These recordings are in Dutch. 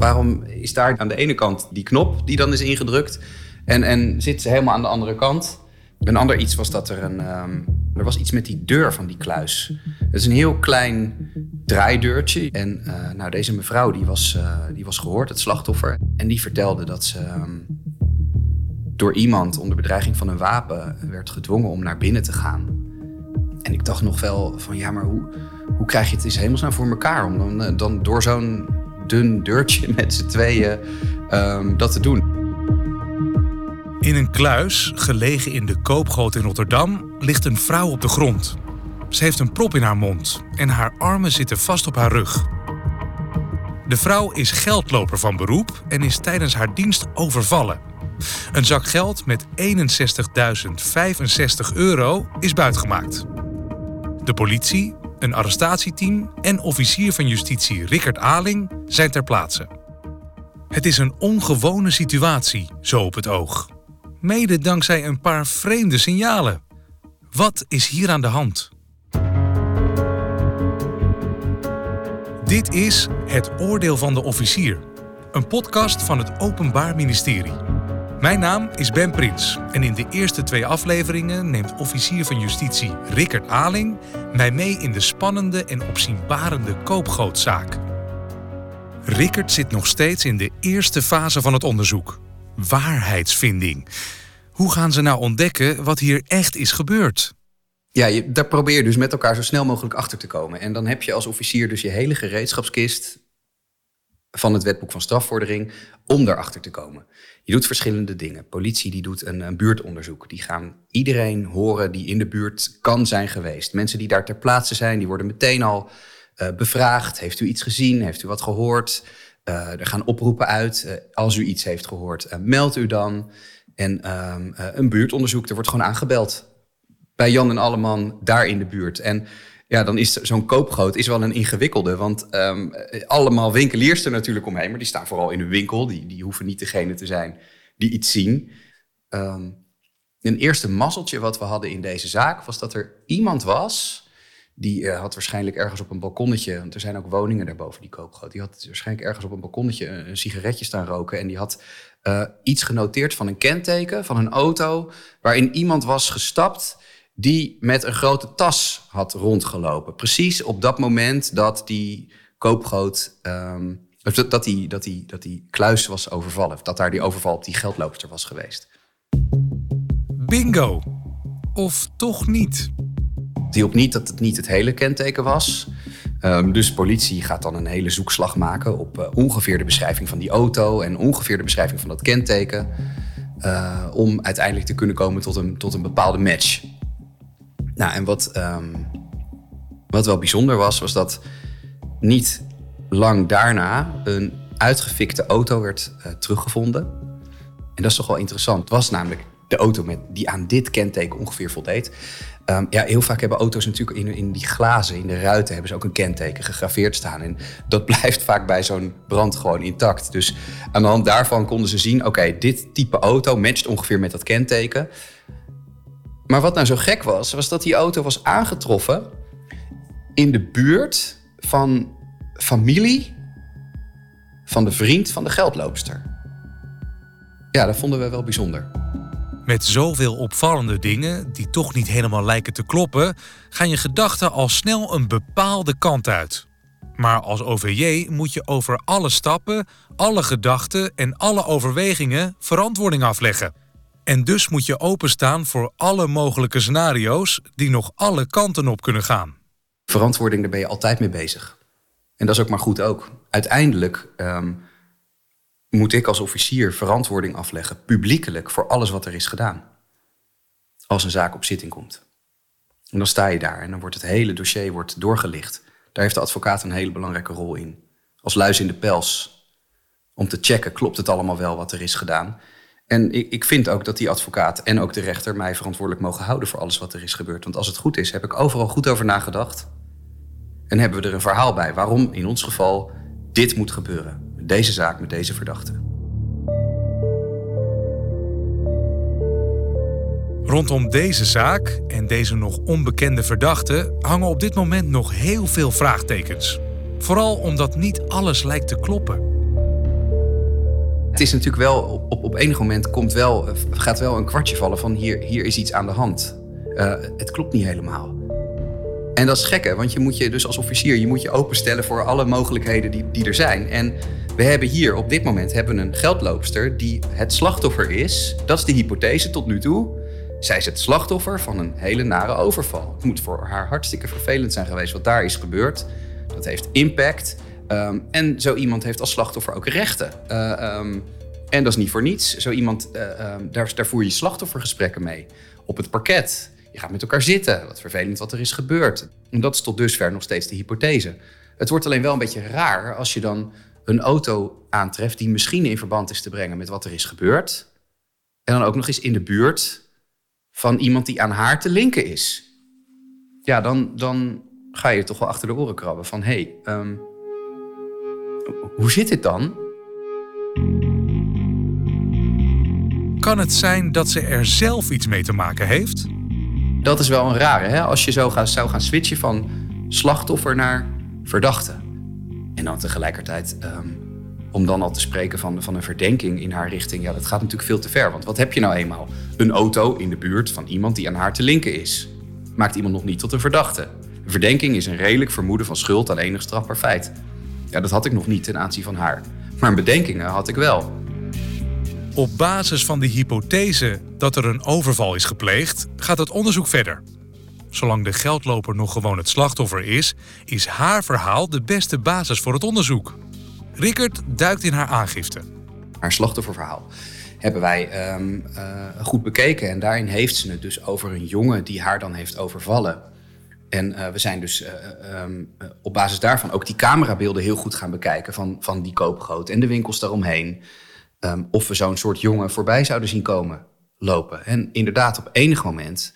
waarom is daar aan de ene kant die knop die dan is ingedrukt en, en zit ze helemaal aan de andere kant? Een ander iets was dat er een. ehm, er was iets met die deur van die kluis. Het is een heel klein draaideurtje. En eh, nou, deze mevrouw die was, eh, die was gehoord, het slachtoffer. En die vertelde dat ze ehm, door iemand onder bedreiging van een wapen werd gedwongen om naar binnen te gaan. En ik dacht nog wel van ja, maar hoe, hoe krijg je het eens hemelsnaam voor elkaar om dan, eh, dan door zo'n dun deurtje met z'n tweeën ehm, dat te doen? In een kluis, gelegen in de Koopgoot in Rotterdam, ligt een vrouw op de grond. Ze heeft een prop in haar mond en haar armen zitten vast op haar rug. De vrouw is geldloper van beroep en is tijdens haar dienst overvallen. Een zak geld met 61.065 euro is buitgemaakt. De politie, een arrestatieteam en officier van justitie Rickert Aling zijn ter plaatse. Het is een ongewone situatie, zo op het oog. Mede dankzij een paar vreemde signalen. Wat is hier aan de hand? Dit is Het Oordeel van de Officier, een podcast van het Openbaar Ministerie. Mijn naam is Ben Prins en in de eerste twee afleveringen neemt officier van justitie Rickert Aling mij mee in de spannende en opzienbarende koopgootzaak. Rickert zit nog steeds in de eerste fase van het onderzoek. Waarheidsvinding. Hoe gaan ze nou ontdekken wat hier echt is gebeurd? Ja, je, daar probeer je dus met elkaar zo snel mogelijk achter te komen. En dan heb je als officier dus je hele gereedschapskist van het wetboek van strafvordering om daarachter te komen. Je doet verschillende dingen. Politie die doet een, een buurtonderzoek. Die gaan iedereen horen die in de buurt kan zijn geweest. Mensen die daar ter plaatse zijn, die worden meteen al eh, bevraagd. Heeft u iets gezien? Heeft u wat gehoord? Eh, er gaan oproepen uit. Eh, als u iets heeft gehoord, meld u dan. En ehm, een buurtonderzoek, er wordt gewoon aangebeld. Bij Jan en Alleman, daar in de buurt. En ja, dan is zo'n koopgoot is wel een ingewikkelde. Want ehm, allemaal winkeliers er natuurlijk omheen. Maar die staan vooral in hun winkel. Die, die hoeven niet degene te zijn die iets zien. Ehm, een eerste mazzeltje wat we hadden in deze zaak... was dat er iemand was... Die uh, had waarschijnlijk ergens op een balkonnetje, want er zijn ook woningen daarboven die koopgoot. Die had waarschijnlijk ergens op een balkonnetje een, een sigaretje staan roken. En die had uh, iets genoteerd van een kenteken van een auto. waarin iemand was gestapt die met een grote tas had rondgelopen. Precies op dat moment dat die koopgoot. Um, dat, die, dat, die, dat die kluis was overvallen. Dat daar die overval op die geldloopster was geweest. Bingo! Of toch niet? Het hielp niet dat het niet het hele kenteken was. Um, dus politie gaat dan een hele zoekslag maken op uh, ongeveer de beschrijving van die auto en ongeveer de beschrijving van dat kenteken. Uh, om uiteindelijk te kunnen komen tot een, tot een bepaalde match. Nou, en wat, um, wat wel bijzonder was, was dat niet lang daarna een uitgefikte auto werd uh, teruggevonden. En dat is toch wel interessant. Het was namelijk de auto met, die aan dit kenteken ongeveer voldeed. Um, ja, heel vaak hebben auto's natuurlijk in, in die glazen, in de ruiten, hebben ze ook een kenteken gegraveerd staan. En dat blijft vaak bij zo'n brand gewoon intact. Dus aan de hand daarvan konden ze zien: oké, dit type auto matcht ongeveer met dat kenteken. Maar wat nou zo gek was, was dat die auto was aangetroffen in de buurt van familie van de vriend van de geldloopster. Ja, dat vonden we wel bijzonder. Met zoveel opvallende dingen die toch niet helemaal lijken te kloppen, gaan je gedachten al snel een bepaalde kant uit. Maar als OVJ moet je over alle stappen, alle gedachten en alle overwegingen verantwoording afleggen. En dus moet je openstaan voor alle mogelijke scenario's die nog alle kanten op kunnen gaan. Verantwoording, daar ben je altijd mee bezig. En dat is ook maar goed ook. Uiteindelijk um, moet ik als officier verantwoording afleggen, publiekelijk, voor alles wat er is gedaan. Als een zaak op zitting komt. En dan sta je daar en dan wordt het hele dossier wordt doorgelicht. Daar heeft de advocaat een hele belangrijke rol in. Als luis in de pels. Om te checken, klopt het allemaal wel wat er is gedaan? En ik, ik vind ook dat die advocaat en ook de rechter mij verantwoordelijk mogen houden voor alles wat er is gebeurd. Want als het goed is, heb ik overal goed over nagedacht. En hebben we er een verhaal bij waarom in ons geval dit moet gebeuren. Deze zaak, met deze verdachte. Rondom deze zaak en deze nog onbekende verdachte hangen op dit moment nog heel veel vraagtekens. Vooral omdat niet alles lijkt te kloppen. Het is natuurlijk wel, op, op enig moment komt wel, gaat wel een kwartje vallen van hier, hier is iets aan de hand. Uh, het klopt niet helemaal. En dat is gekke, want je moet je dus als officier je moet je openstellen voor alle mogelijkheden die, die er zijn. En we hebben hier op dit moment hebben een geldloopster die het slachtoffer is. Dat is de hypothese tot nu toe. Zij is het slachtoffer van een hele nare overval. Het moet voor haar hartstikke vervelend zijn geweest wat daar is gebeurd. Dat heeft impact. Ehm, en zo iemand heeft als slachtoffer ook rechten. Uh, um, en dat is niet voor niets. Zo iemand, uh, um, daar, voer je slachtoffergesprekken mee. Op het parket. Je gaat met elkaar zitten. Wat vervelend wat er is gebeurd. En dat is tot dusver nog steeds de hypothese. Het wordt alleen wel een beetje raar als je dan een auto aantreft die misschien in verband is te brengen met wat er is gebeurd. En dan ook nog eens in de buurt van iemand die aan haar te linken is. Ja, dan, dan ga je toch wel achter de oren krabben van hé, hey, hoe zit dit dan? Kan het zijn dat ze er zelf iets mee te maken heeft? Dat is wel een rare, hè? als je zo zou gaan switchen van slachtoffer naar verdachte. En dan tegelijkertijd, um, om dan al te spreken van, van een verdenking in haar richting, ja, dat gaat natuurlijk veel te ver. Want wat heb je nou eenmaal? Een auto in de buurt van iemand die aan haar te linken is. Maakt iemand nog niet tot een verdachte. Een verdenking is een redelijk vermoeden van schuld aan enig strafbaar feit. Ja, dat had ik nog niet ten aanzien van haar. Maar bedenkingen had ik wel. Op basis van de hypothese dat er een overval is gepleegd, gaat het onderzoek verder. Zolang de geldloper nog gewoon het slachtoffer is, is haar verhaal de beste basis voor het onderzoek. Rickert duikt in haar aangifte. Haar slachtofferverhaal hebben wij um, uh, goed bekeken. En daarin heeft ze het dus over een jongen die haar dan heeft overvallen. En uh, we zijn dus uh, um, op basis daarvan ook die camerabeelden heel goed gaan bekijken van, van die koopgoot en de winkels daaromheen. Um, of we zo'n soort jongen voorbij zouden zien komen lopen. En inderdaad, op enig moment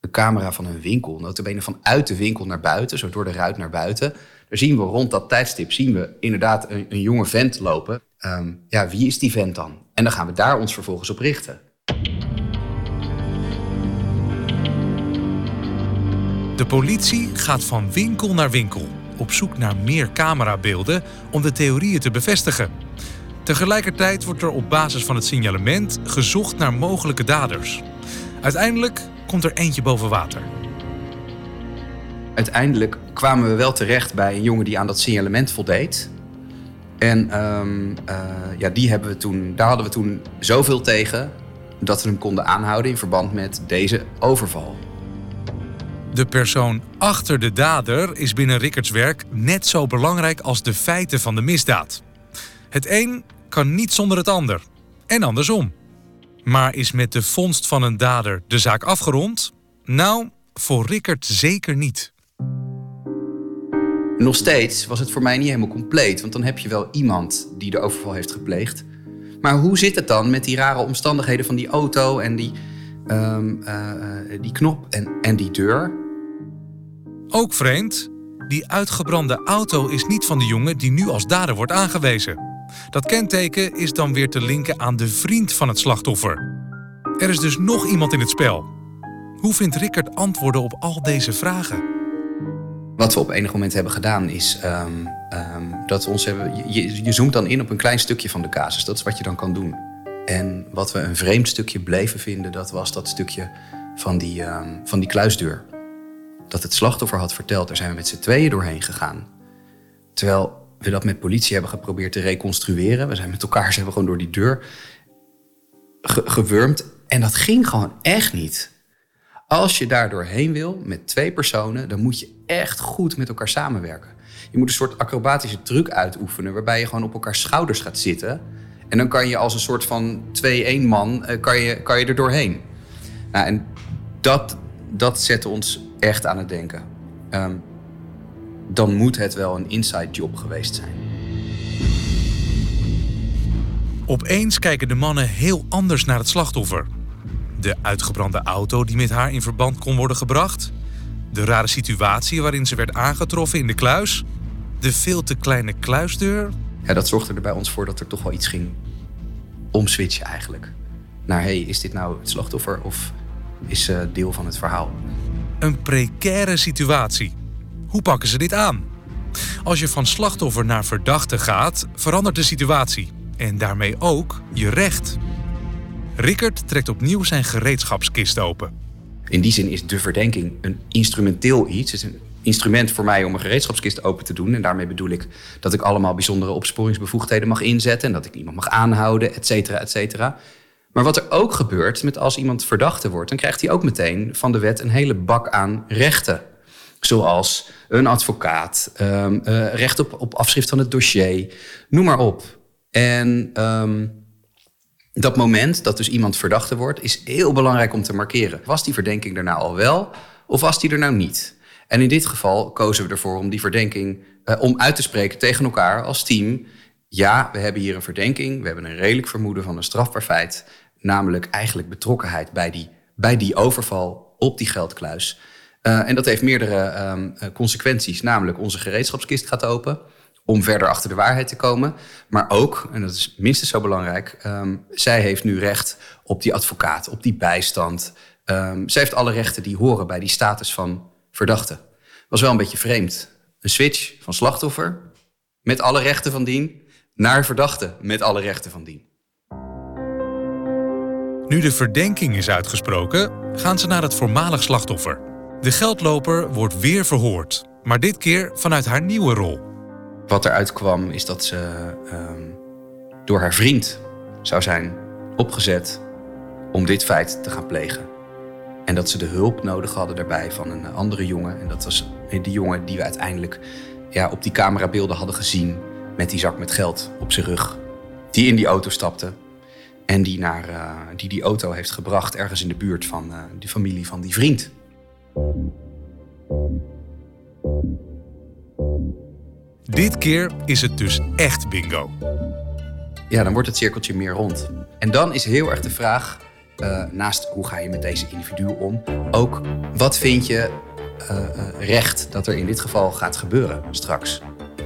een camera van een winkel, notabene vanuit de winkel naar buiten, zo door de ruit naar buiten. Daar zien we rond dat tijdstip zien we inderdaad een, een jonge vent lopen. Um, ja, wie is die vent dan? En dan gaan we daar ons vervolgens op richten. De politie gaat van winkel naar winkel op zoek naar meer camerabeelden om de theorieën te bevestigen. Tegelijkertijd wordt er op basis van het signalement gezocht naar mogelijke daders. Uiteindelijk komt er eentje boven water. Uiteindelijk kwamen we wel terecht bij een jongen die aan dat signalement voldeed. En um, uh, ja, die hebben we toen, daar hadden we toen zoveel tegen dat we hem konden aanhouden in verband met deze overval. De persoon achter de dader is binnen Rickards werk net zo belangrijk als de feiten van de misdaad. Het een kan niet zonder het ander. En andersom. Maar is met de vondst van een dader de zaak afgerond? Nou, voor Rickert zeker niet. Nog steeds was het voor mij niet helemaal compleet, want dan heb je wel iemand die de overval heeft gepleegd. Maar hoe zit het dan met die rare omstandigheden van die auto en die, um, uh, die knop en, en die deur? Ook vreemd, die uitgebrande auto is niet van de jongen die nu als dader wordt aangewezen. Dat kenteken is dan weer te linken aan de vriend van het slachtoffer. Er is dus nog iemand in het spel. Hoe vindt Rickert antwoorden op al deze vragen? Wat we op enig moment hebben gedaan is um, um, dat we ons hebben. Je, je zoomt dan in op een klein stukje van de casus. Dat is wat je dan kan doen. En wat we een vreemd stukje bleven vinden, dat was dat stukje van die, um, van die kluisdeur. Dat het slachtoffer had verteld, daar zijn we met z'n tweeën doorheen gegaan. Terwijl we dat met politie hebben geprobeerd te reconstrueren. We zijn met elkaar, ze hebben gewoon door die deur ge gewurmd. En dat ging gewoon echt niet. Als je daar doorheen wil met twee personen, dan moet je echt goed met elkaar samenwerken. Je moet een soort acrobatische truc uitoefenen, waarbij je gewoon op elkaar schouders gaat zitten. En dan kan je als een soort van 2-1 man, eh, kan je, kan je er doorheen. Nou, en dat, dat zette ons echt aan het denken. Um, dan moet het wel een inside job geweest zijn. Opeens kijken de mannen heel anders naar het slachtoffer. De uitgebrande auto die met haar in verband kon worden gebracht. De rare situatie waarin ze werd aangetroffen in de kluis. De veel te kleine kluisdeur. Ja, dat zorgde er bij ons voor dat er toch wel iets ging omswitchen eigenlijk. Naar, hey, is dit nou het slachtoffer of is ze deel van het verhaal? Een precaire situatie. Hoe pakken ze dit aan? Als je van slachtoffer naar verdachte gaat, verandert de situatie. En daarmee ook je recht. Rickert trekt opnieuw zijn gereedschapskist open. In die zin is de verdenking een instrumenteel iets. Het is een instrument voor mij om een gereedschapskist open te doen. En daarmee bedoel ik dat ik allemaal bijzondere opsporingsbevoegdheden mag inzetten. En dat ik iemand mag aanhouden, et cetera, et cetera. Maar wat er ook gebeurt met als iemand verdachte wordt, dan krijgt hij ook meteen van de wet een hele bak aan rechten. Zoals een advocaat, um, uh, recht op, op afschrift van het dossier, noem maar op. En um, dat moment dat dus iemand verdachte wordt, is heel belangrijk om te markeren. Was die verdenking er nou al wel of was die er nou niet? En in dit geval kozen we ervoor om die verdenking uh, om uit te spreken tegen elkaar als team. Ja, we hebben hier een verdenking, we hebben een redelijk vermoeden van een strafbaar feit, namelijk eigenlijk betrokkenheid bij die, bij die overval op die geldkluis. Uh, en dat heeft meerdere um, consequenties, namelijk onze gereedschapskist gaat open om verder achter de waarheid te komen. Maar ook, en dat is minstens zo belangrijk, um, zij heeft nu recht op die advocaat, op die bijstand. Um, zij heeft alle rechten die horen bij die status van verdachte. Was wel een beetje vreemd. Een switch van slachtoffer met alle rechten van dien naar verdachte met alle rechten van dien. Nu de verdenking is uitgesproken, gaan ze naar het voormalig slachtoffer. De geldloper wordt weer verhoord, maar dit keer vanuit haar nieuwe rol. Wat eruit kwam is dat ze um, door haar vriend zou zijn opgezet om dit feit te gaan plegen. En dat ze de hulp nodig hadden daarbij van een andere jongen. En dat was die jongen die we uiteindelijk ja, op die camerabeelden hadden gezien met die zak met geld op zijn rug. Die in die auto stapte en die, naar, uh, die die auto heeft gebracht ergens in de buurt van uh, de familie van die vriend. Dit keer is het dus echt bingo. Ja, dan wordt het cirkeltje meer rond. En dan is heel erg de vraag, uh, naast hoe ga je met deze individu om, ook wat vind je uh, uh, recht dat er in dit geval gaat gebeuren straks?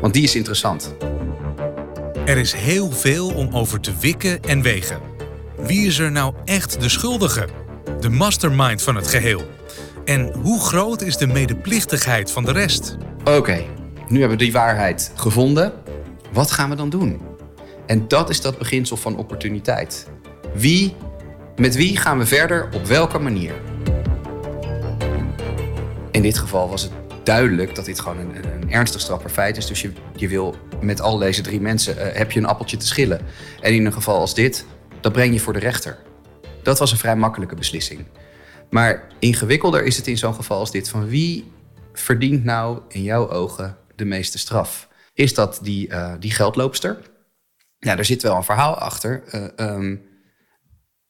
Want die is interessant. Er is heel veel om over te wikken en wegen. Wie is er nou echt de schuldige? De mastermind van het geheel. En hoe groot is de medeplichtigheid van de rest? Oké, okay, nu hebben we die waarheid gevonden. Wat gaan we dan doen? En dat is dat beginsel van opportuniteit. Wie, met wie gaan we verder op welke manier? In dit geval was het duidelijk dat dit gewoon een, een ernstig strafbaar feit is. Dus je, je wil met al deze drie mensen, uh, heb je een appeltje te schillen. En in een geval als dit, dat breng je voor de rechter. Dat was een vrij makkelijke beslissing. Maar ingewikkelder is het in zo'n geval als dit van wie verdient nou in jouw ogen de meeste straf? Is dat die, uh, die geldloopster? Ja, daar zit wel een verhaal achter. Uh, um,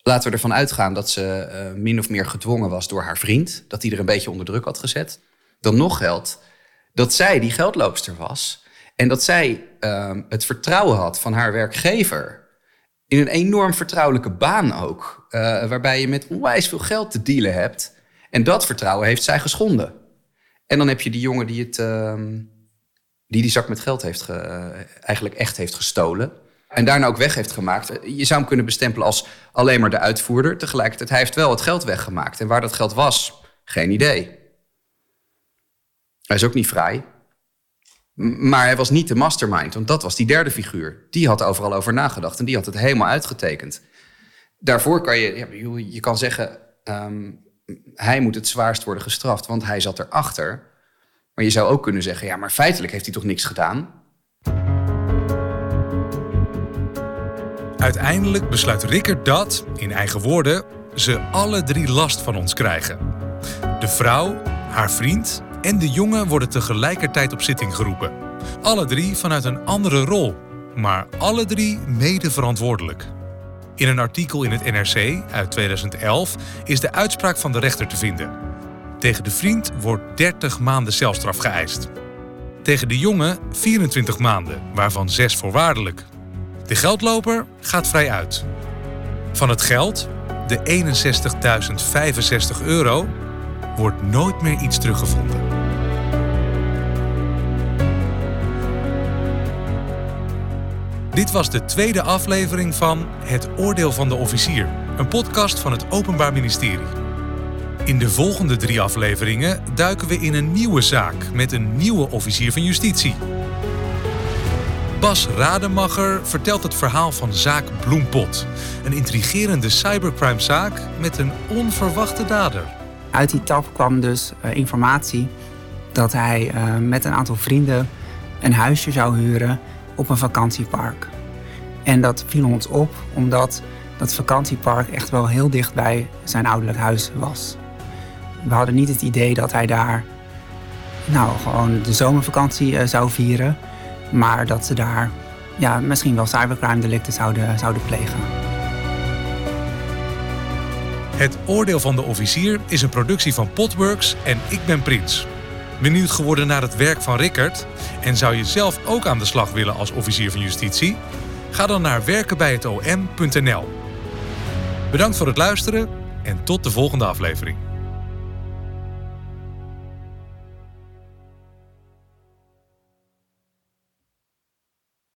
laten we ervan uitgaan dat ze uh, min of meer gedwongen was door haar vriend. Dat hij er een beetje onder druk had gezet. Dan nog geldt dat zij die geldloopster was. En dat zij uh, het vertrouwen had van haar werkgever. In een enorm vertrouwelijke baan ook. Uh, waarbij je met onwijs veel geld te dealen hebt. En dat vertrouwen heeft zij geschonden. En dan heb je die jongen die het, uh, die, die zak met geld heeft ge, eigenlijk echt heeft gestolen. En daarna ook weg heeft gemaakt. Je zou hem kunnen bestempelen als alleen maar de uitvoerder. Tegelijkertijd, hij heeft wel het geld weggemaakt. En waar dat geld was, geen idee. Hij is ook niet vrij. Maar hij was niet de mastermind, want dat was die derde figuur. Die had overal over nagedacht en die had het helemaal uitgetekend. Daarvoor kan je, je kan zeggen, um, hij moet het zwaarst worden gestraft, want hij zat erachter. Maar je zou ook kunnen zeggen, ja, maar feitelijk heeft hij toch niks gedaan? Uiteindelijk besluit Rickert dat, in eigen woorden, ze alle drie last van ons krijgen. De vrouw, haar vriend en de jongen worden tegelijkertijd op zitting geroepen. Alle drie vanuit een andere rol, maar alle drie mede verantwoordelijk. In een artikel in het NRC uit 2011 is de uitspraak van de rechter te vinden. Tegen de vriend wordt 30 maanden celstraf geëist. Tegen de jongen 24 maanden, waarvan 6 voorwaardelijk. De geldloper gaat vrij uit. Van het geld, de 61.065 euro, wordt nooit meer iets teruggevonden. Dit was de tweede aflevering van Het Oordeel van de Officier, een podcast van het Openbaar Ministerie. In de volgende drie afleveringen duiken we in een nieuwe zaak met een nieuwe officier van justitie. Bas Rademacher vertelt het verhaal van zaak Bloempot. Een intrigerende cybercrimezaak met een onverwachte dader. Uit die tap kwam dus uh, informatie dat hij uh, met een aantal vrienden een huisje zou huren op een vakantiepark. En dat viel ons op omdat dat vakantiepark echt wel heel dicht bij zijn ouderlijk huis was. We hadden niet het idee dat hij daar nou, gewoon de zomervakantie uh, zou vieren. Maar dat ze daar ja, misschien wel cybercrime delicten zouden, zouden plegen. Het Oordeel van de Officier is een productie van Potworks en ik ben Prins. Benieuwd geworden naar het werk van Rickert? En zou je zelf ook aan de slag willen als officier van justitie? Ga dan naar werkenbijhetom.nl. Bedankt voor het luisteren en tot de volgende aflevering.